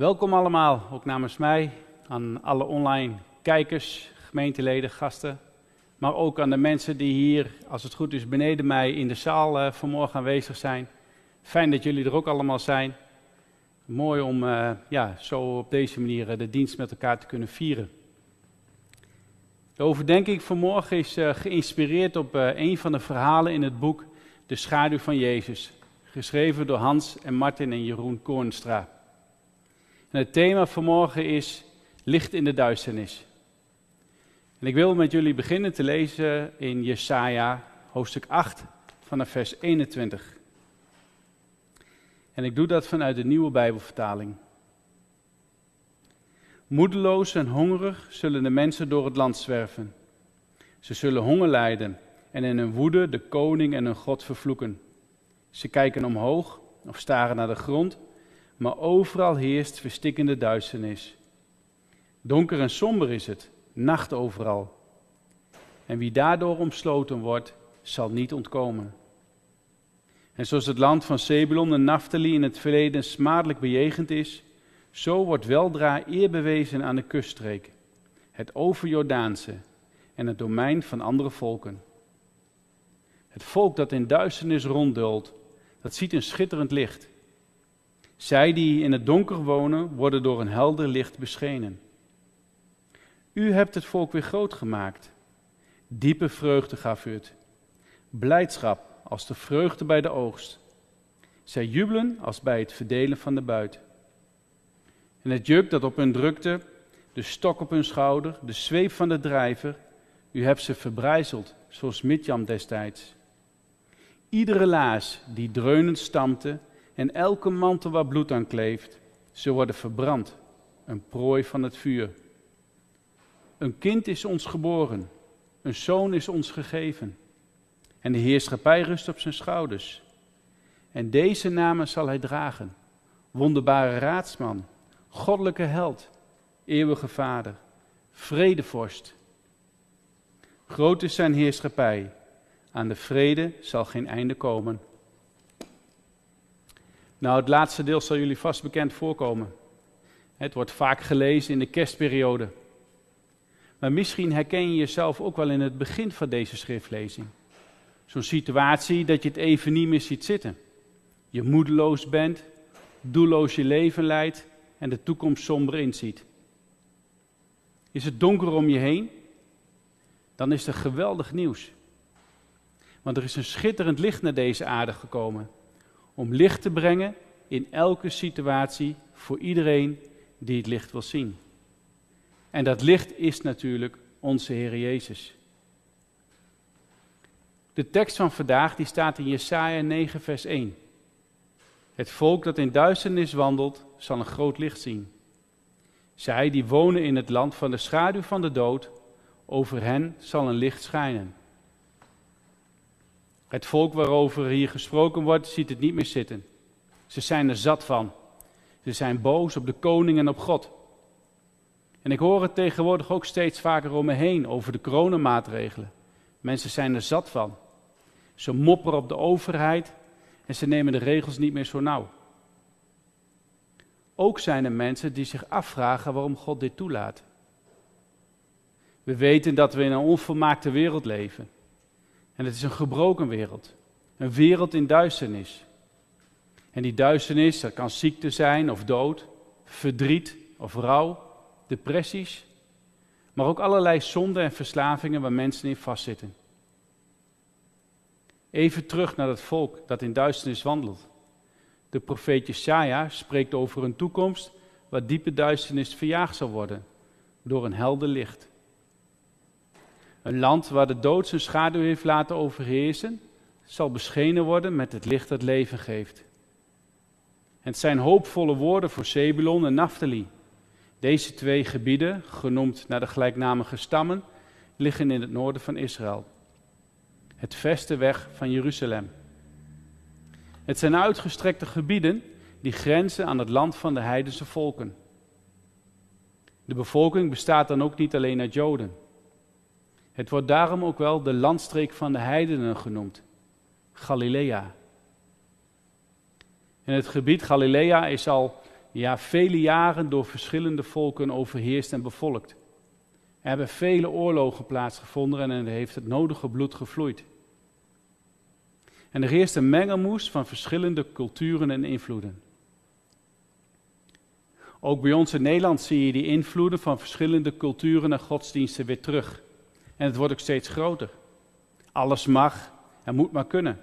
Welkom allemaal, ook namens mij, aan alle online kijkers, gemeenteleden, gasten. Maar ook aan de mensen die hier, als het goed is, beneden mij in de zaal uh, vanmorgen aanwezig zijn. Fijn dat jullie er ook allemaal zijn. Mooi om uh, ja, zo op deze manier uh, de dienst met elkaar te kunnen vieren. De overdenking vanmorgen is geïnspireerd op een van de verhalen in het boek De Schaduw van Jezus. Geschreven door Hans en Martin en Jeroen Koornstra. Het thema vanmorgen is licht in de duisternis. En ik wil met jullie beginnen te lezen in Jesaja hoofdstuk 8 vanaf vers 21. En ik doe dat vanuit de nieuwe Bijbelvertaling. Moedeloos en hongerig zullen de mensen door het land zwerven. Ze zullen honger lijden en in hun woede de koning en hun God vervloeken. Ze kijken omhoog of staren naar de grond maar overal heerst verstikkende duisternis. Donker en somber is het, nacht overal. En wie daardoor omsloten wordt, zal niet ontkomen. En zoals het land van Zebulon en Naphtali in het verleden smadelijk bejegend is, zo wordt weldra eer bewezen aan de kuststreek, het overjordaanse en het domein van andere volken. Het volk dat in duisternis ronddult, dat ziet een schitterend licht. Zij die in het donker wonen, worden door een helder licht beschenen. U hebt het volk weer groot gemaakt. Diepe vreugde gaf u het. Blijdschap als de vreugde bij de oogst. Zij jubelen als bij het verdelen van de buit. En het juk dat op hun drukte, de stok op hun schouder, de zweep van de drijver, u hebt ze verbrijzeld, zoals Midjam destijds. Iedere laas die dreunend stampte, en elke mantel waar bloed aan kleeft, ze worden verbrand, een prooi van het vuur. Een kind is ons geboren, een zoon is ons gegeven. En de heerschappij rust op zijn schouders. En deze namen zal hij dragen: wonderbare raadsman, goddelijke held, eeuwige vader, vredevorst. Groot is zijn heerschappij, aan de vrede zal geen einde komen. Nou, het laatste deel zal jullie vast bekend voorkomen. Het wordt vaak gelezen in de kerstperiode. Maar misschien herken je jezelf ook wel in het begin van deze schriftlezing. Zo'n situatie dat je het even niet meer ziet zitten. Je moedeloos bent, doelloos je leven leidt en de toekomst somber inziet. Is het donker om je heen? Dan is er geweldig nieuws. Want er is een schitterend licht naar deze aarde gekomen om licht te brengen in elke situatie voor iedereen die het licht wil zien. En dat licht is natuurlijk onze Heer Jezus. De tekst van vandaag die staat in Jesaja 9 vers 1. Het volk dat in duisternis wandelt, zal een groot licht zien. Zij die wonen in het land van de schaduw van de dood, over hen zal een licht schijnen. Het volk waarover hier gesproken wordt, ziet het niet meer zitten. Ze zijn er zat van. Ze zijn boos op de koning en op God. En ik hoor het tegenwoordig ook steeds vaker om me heen over de coronamaatregelen. Mensen zijn er zat van. Ze mopperen op de overheid en ze nemen de regels niet meer zo nauw. Ook zijn er mensen die zich afvragen waarom God dit toelaat. We weten dat we in een onvolmaakte wereld leven. En het is een gebroken wereld. Een wereld in duisternis. En die duisternis, dat kan ziekte zijn of dood, verdriet of rouw, depressies, maar ook allerlei zonden en verslavingen waar mensen in vastzitten. Even terug naar het volk dat in duisternis wandelt. De profeet Jesaja spreekt over een toekomst waar diepe duisternis verjaagd zal worden door een helder licht. Een land waar de dood zijn schaduw heeft laten overheersen, zal beschenen worden met het licht dat leven geeft. Het zijn hoopvolle woorden voor Zebulon en Naphtali. Deze twee gebieden, genoemd naar de gelijknamige stammen, liggen in het noorden van Israël. Het verste weg van Jeruzalem. Het zijn uitgestrekte gebieden die grenzen aan het land van de heidense volken. De bevolking bestaat dan ook niet alleen uit Joden. Het wordt daarom ook wel de landstreek van de heidenen genoemd, Galilea. En het gebied Galilea is al ja, vele jaren door verschillende volken overheerst en bevolkt. Er hebben vele oorlogen plaatsgevonden en er heeft het nodige bloed gevloeid. En er heerst een mengelmoes van verschillende culturen en invloeden. Ook bij ons in Nederland zie je die invloeden van verschillende culturen en godsdiensten weer terug. En het wordt ook steeds groter. Alles mag en moet maar kunnen.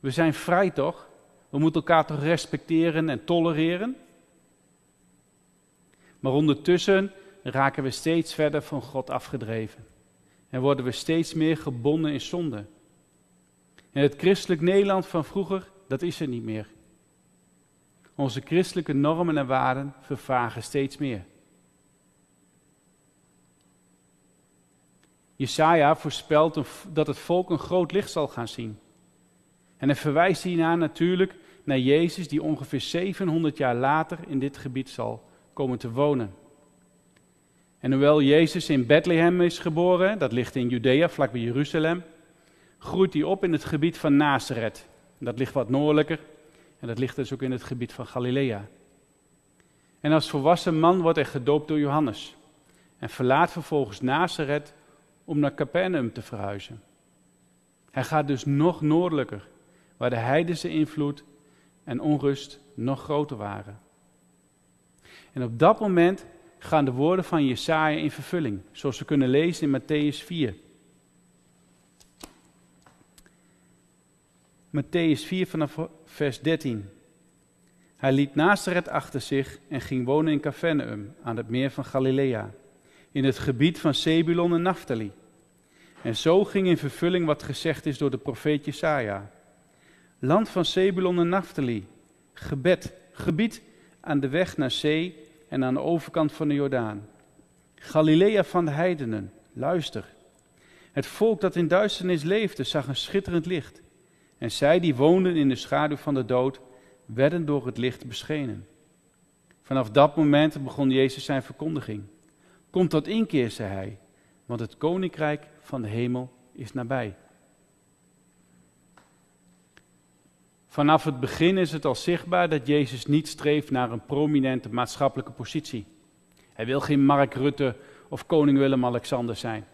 We zijn vrij toch? We moeten elkaar toch respecteren en tolereren? Maar ondertussen raken we steeds verder van God afgedreven. En worden we steeds meer gebonden in zonde. En het christelijk Nederland van vroeger, dat is er niet meer. Onze christelijke normen en waarden vervagen steeds meer. Jesaja voorspelt dat het volk een groot licht zal gaan zien. En hij verwijst hierna natuurlijk naar Jezus, die ongeveer 700 jaar later in dit gebied zal komen te wonen. En hoewel Jezus in Bethlehem is geboren, dat ligt in Judea, vlakbij Jeruzalem, groeit hij op in het gebied van Nazareth. Dat ligt wat noordelijker en dat ligt dus ook in het gebied van Galilea. En als volwassen man wordt hij gedoopt door Johannes en verlaat vervolgens Nazareth om naar Capernaum te verhuizen. Hij gaat dus nog noordelijker, waar de heidense invloed en onrust nog groter waren. En op dat moment gaan de woorden van Jesaja in vervulling, zoals we kunnen lezen in Matthäus 4. Matthäus 4 vanaf vers 13. Hij liet Nazareth achter zich en ging wonen in Capernaum aan het meer van Galilea, in het gebied van Zebulon en Naphtali. En zo ging in vervulling wat gezegd is door de profeet Jesaja. Land van Zebulon en Naphtali, gebed, gebied aan de weg naar zee en aan de overkant van de Jordaan. Galilea van de heidenen, luister. Het volk dat in duisternis leefde, zag een schitterend licht. En zij die woonden in de schaduw van de dood, werden door het licht beschenen. Vanaf dat moment begon Jezus zijn verkondiging. Kom tot inkeer, zei hij, want het koninkrijk van de hemel is nabij. Vanaf het begin is het al zichtbaar dat Jezus niet streeft naar een prominente maatschappelijke positie. Hij wil geen Mark Rutte of koning Willem-Alexander zijn.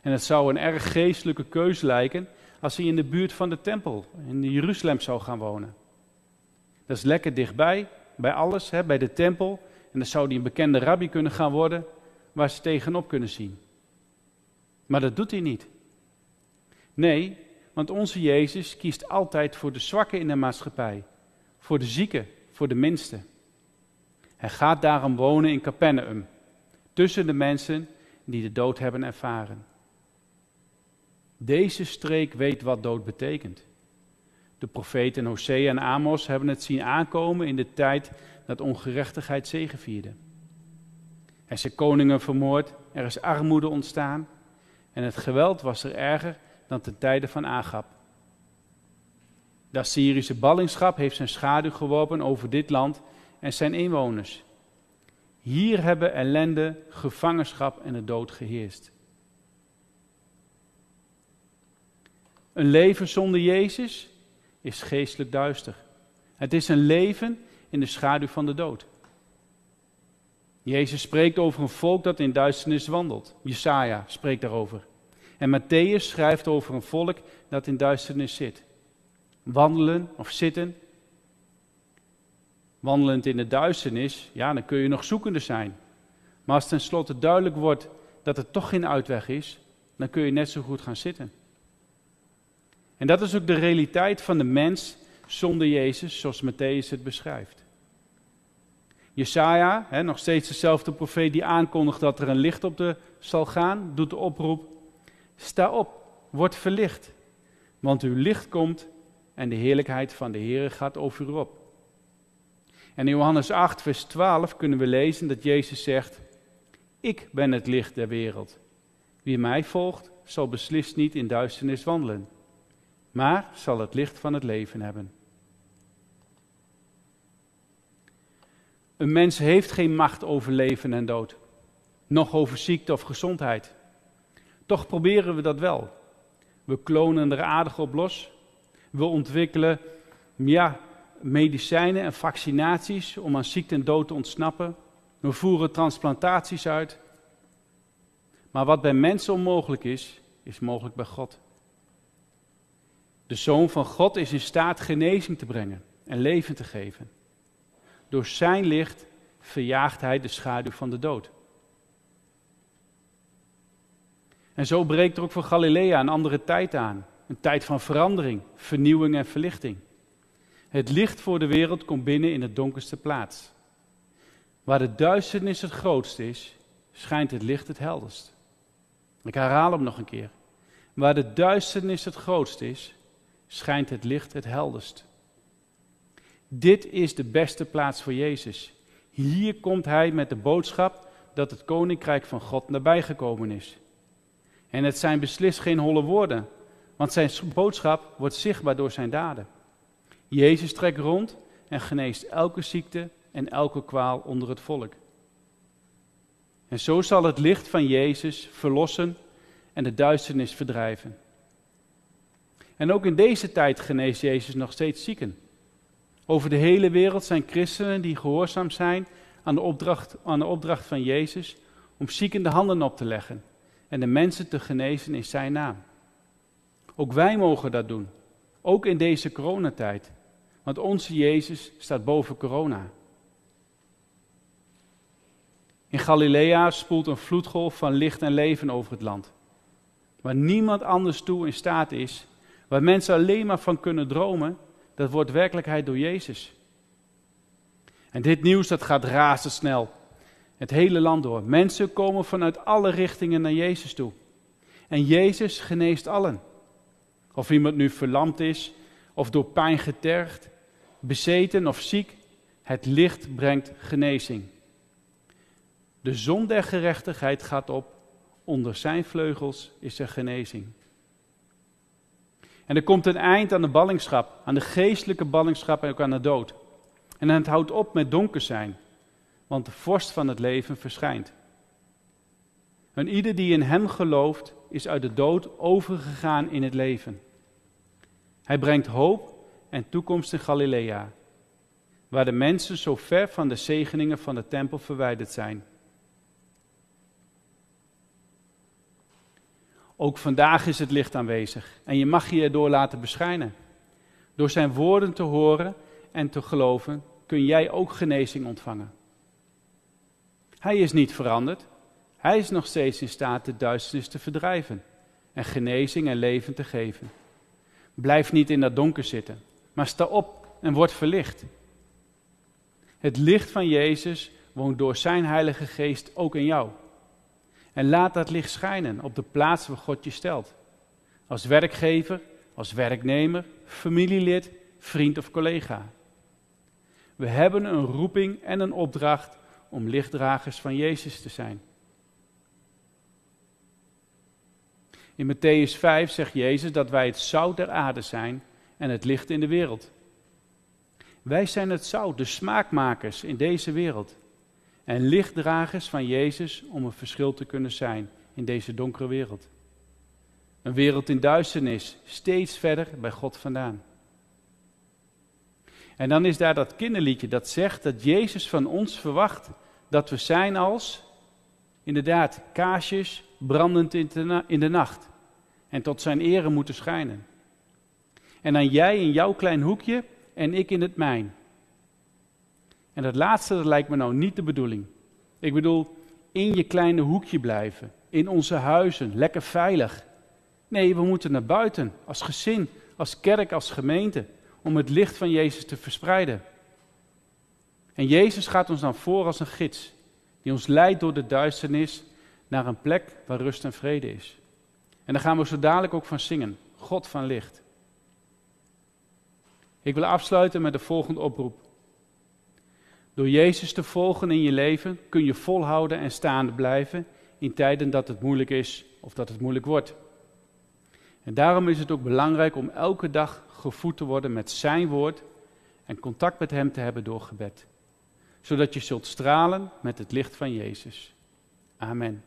En het zou een erg geestelijke keuze lijken als hij in de buurt van de tempel in Jeruzalem zou gaan wonen. Dat is lekker dichtbij, bij alles, hè, bij de tempel. En dan zou hij een bekende rabbi kunnen gaan worden, waar ze tegenop kunnen zien. Maar dat doet hij niet. Nee, want onze Jezus kiest altijd voor de zwakken in de maatschappij, voor de zieken, voor de minsten. Hij gaat daarom wonen in Capernaum, tussen de mensen die de dood hebben ervaren. Deze streek weet wat dood betekent. De profeten Hosea en Amos hebben het zien aankomen in de tijd dat ongerechtigheid zegevierde. Er zijn koningen vermoord, er is armoede ontstaan en het geweld was er erger dan ten tijde van Agab. De Assyrische ballingschap heeft zijn schaduw geworpen over dit land en zijn inwoners. Hier hebben ellende, gevangenschap en de dood geheerst. Een leven zonder Jezus is geestelijk duister. Het is een leven in de schaduw van de dood. Jezus spreekt over een volk dat in duisternis wandelt. Jesaja spreekt daarover. En Matthäus schrijft over een volk dat in duisternis zit. Wandelen of zitten. Wandelend in de duisternis, ja, dan kun je nog zoekende zijn. Maar als tenslotte duidelijk wordt dat er toch geen uitweg is, dan kun je net zo goed gaan zitten. En dat is ook de realiteit van de mens zonder Jezus, zoals Matthäus het beschrijft. Jesaja, hè, nog steeds dezelfde profeet die aankondigt dat er een licht op de zal gaan, doet de oproep, sta op, word verlicht, want uw licht komt en de heerlijkheid van de Heer gaat over u op. En in Johannes 8, vers 12 kunnen we lezen dat Jezus zegt, ik ben het licht der wereld. Wie mij volgt, zal beslist niet in duisternis wandelen, maar zal het licht van het leven hebben. Een mens heeft geen macht over leven en dood, nog over ziekte of gezondheid. Toch proberen we dat wel. We klonen er aardig op los. We ontwikkelen ja, medicijnen en vaccinaties om aan ziekte en dood te ontsnappen. We voeren transplantaties uit. Maar wat bij mensen onmogelijk is, is mogelijk bij God. De Zoon van God is in staat genezing te brengen en leven te geven. Door zijn licht verjaagt hij de schaduw van de dood. En zo breekt er ook voor Galilea een andere tijd aan. Een tijd van verandering, vernieuwing en verlichting. Het licht voor de wereld komt binnen in de donkerste plaats. Waar de duisternis het grootst is, schijnt het licht het helderst. Ik herhaal hem nog een keer. Waar de duisternis het grootst is, schijnt het licht het helderst. Dit is de beste plaats voor Jezus. Hier komt hij met de boodschap dat het koninkrijk van God nabijgekomen is. En het zijn beslist geen holle woorden, want zijn boodschap wordt zichtbaar door zijn daden. Jezus trekt rond en geneest elke ziekte en elke kwaal onder het volk. En zo zal het licht van Jezus verlossen en de duisternis verdrijven. En ook in deze tijd geneest Jezus nog steeds zieken. Over de hele wereld zijn christenen die gehoorzaam zijn aan de opdracht, aan de opdracht van Jezus om zieken de handen op te leggen en de mensen te genezen in zijn naam. Ook wij mogen dat doen, ook in deze coronatijd, want onze Jezus staat boven corona. In Galilea spoelt een vloedgolf van licht en leven over het land, waar niemand anders toe in staat is, waar mensen alleen maar van kunnen dromen, dat wordt werkelijkheid door Jezus. En dit nieuws dat gaat razendsnel. Het hele land door. Mensen komen vanuit alle richtingen naar Jezus toe. En Jezus geneest allen. Of iemand nu verlamd is, of door pijn getergd, bezeten of ziek, het licht brengt genezing. De zon der gerechtigheid gaat op, onder zijn vleugels is er genezing. En er komt een eind aan de ballingschap, aan de geestelijke ballingschap en ook aan de dood. En het houdt op met donker zijn, want de vorst van het leven verschijnt. En ieder die in hem gelooft, is uit de dood overgegaan in het leven. Hij brengt hoop en toekomst in Galilea, waar de mensen zo ver van de zegeningen van de tempel verwijderd zijn. Ook vandaag is het licht aanwezig en je mag je erdoor laten beschijnen. Door zijn woorden te horen en te geloven kun jij ook genezing ontvangen. Hij is niet veranderd. Hij is nog steeds in staat de duisternis te verdrijven en genezing en leven te geven. Blijf niet in dat donker zitten, maar sta op en word verlicht. Het licht van Jezus woont door zijn Heilige Geest ook in jou. En laat dat licht schijnen op de plaats waar God je stelt. Als werkgever, als werknemer, familielid, vriend of collega. We hebben een roeping en een opdracht om lichtdragers van Jezus te zijn. In Matthäus 5 zegt Jezus dat wij het zout der aarde zijn en het licht in de wereld. Wij zijn het zout, de smaakmakers in deze wereld. En lichtdragers van Jezus om een verschil te kunnen zijn in deze donkere wereld. Een wereld in duisternis, steeds verder bij God vandaan. En dan is daar dat kinderliedje dat zegt dat Jezus van ons verwacht dat we zijn als, inderdaad, kaarsjes brandend in de nacht. En tot zijn ere moeten schijnen. En dan jij in jouw klein hoekje en ik in het mijn. En dat laatste dat lijkt me nou niet de bedoeling. Ik bedoel, in je kleine hoekje blijven, in onze huizen, lekker veilig. Nee, we moeten naar buiten, als gezin, als kerk, als gemeente, om het licht van Jezus te verspreiden. En Jezus gaat ons dan voor als een gids, die ons leidt door de duisternis naar een plek waar rust en vrede is. En daar gaan we zo dadelijk ook van zingen, God van licht. Ik wil afsluiten met de volgende oproep. Door Jezus te volgen in je leven kun je volhouden en staande blijven in tijden dat het moeilijk is of dat het moeilijk wordt. En daarom is het ook belangrijk om elke dag gevoed te worden met Zijn woord en contact met Hem te hebben door gebed. Zodat je zult stralen met het licht van Jezus. Amen.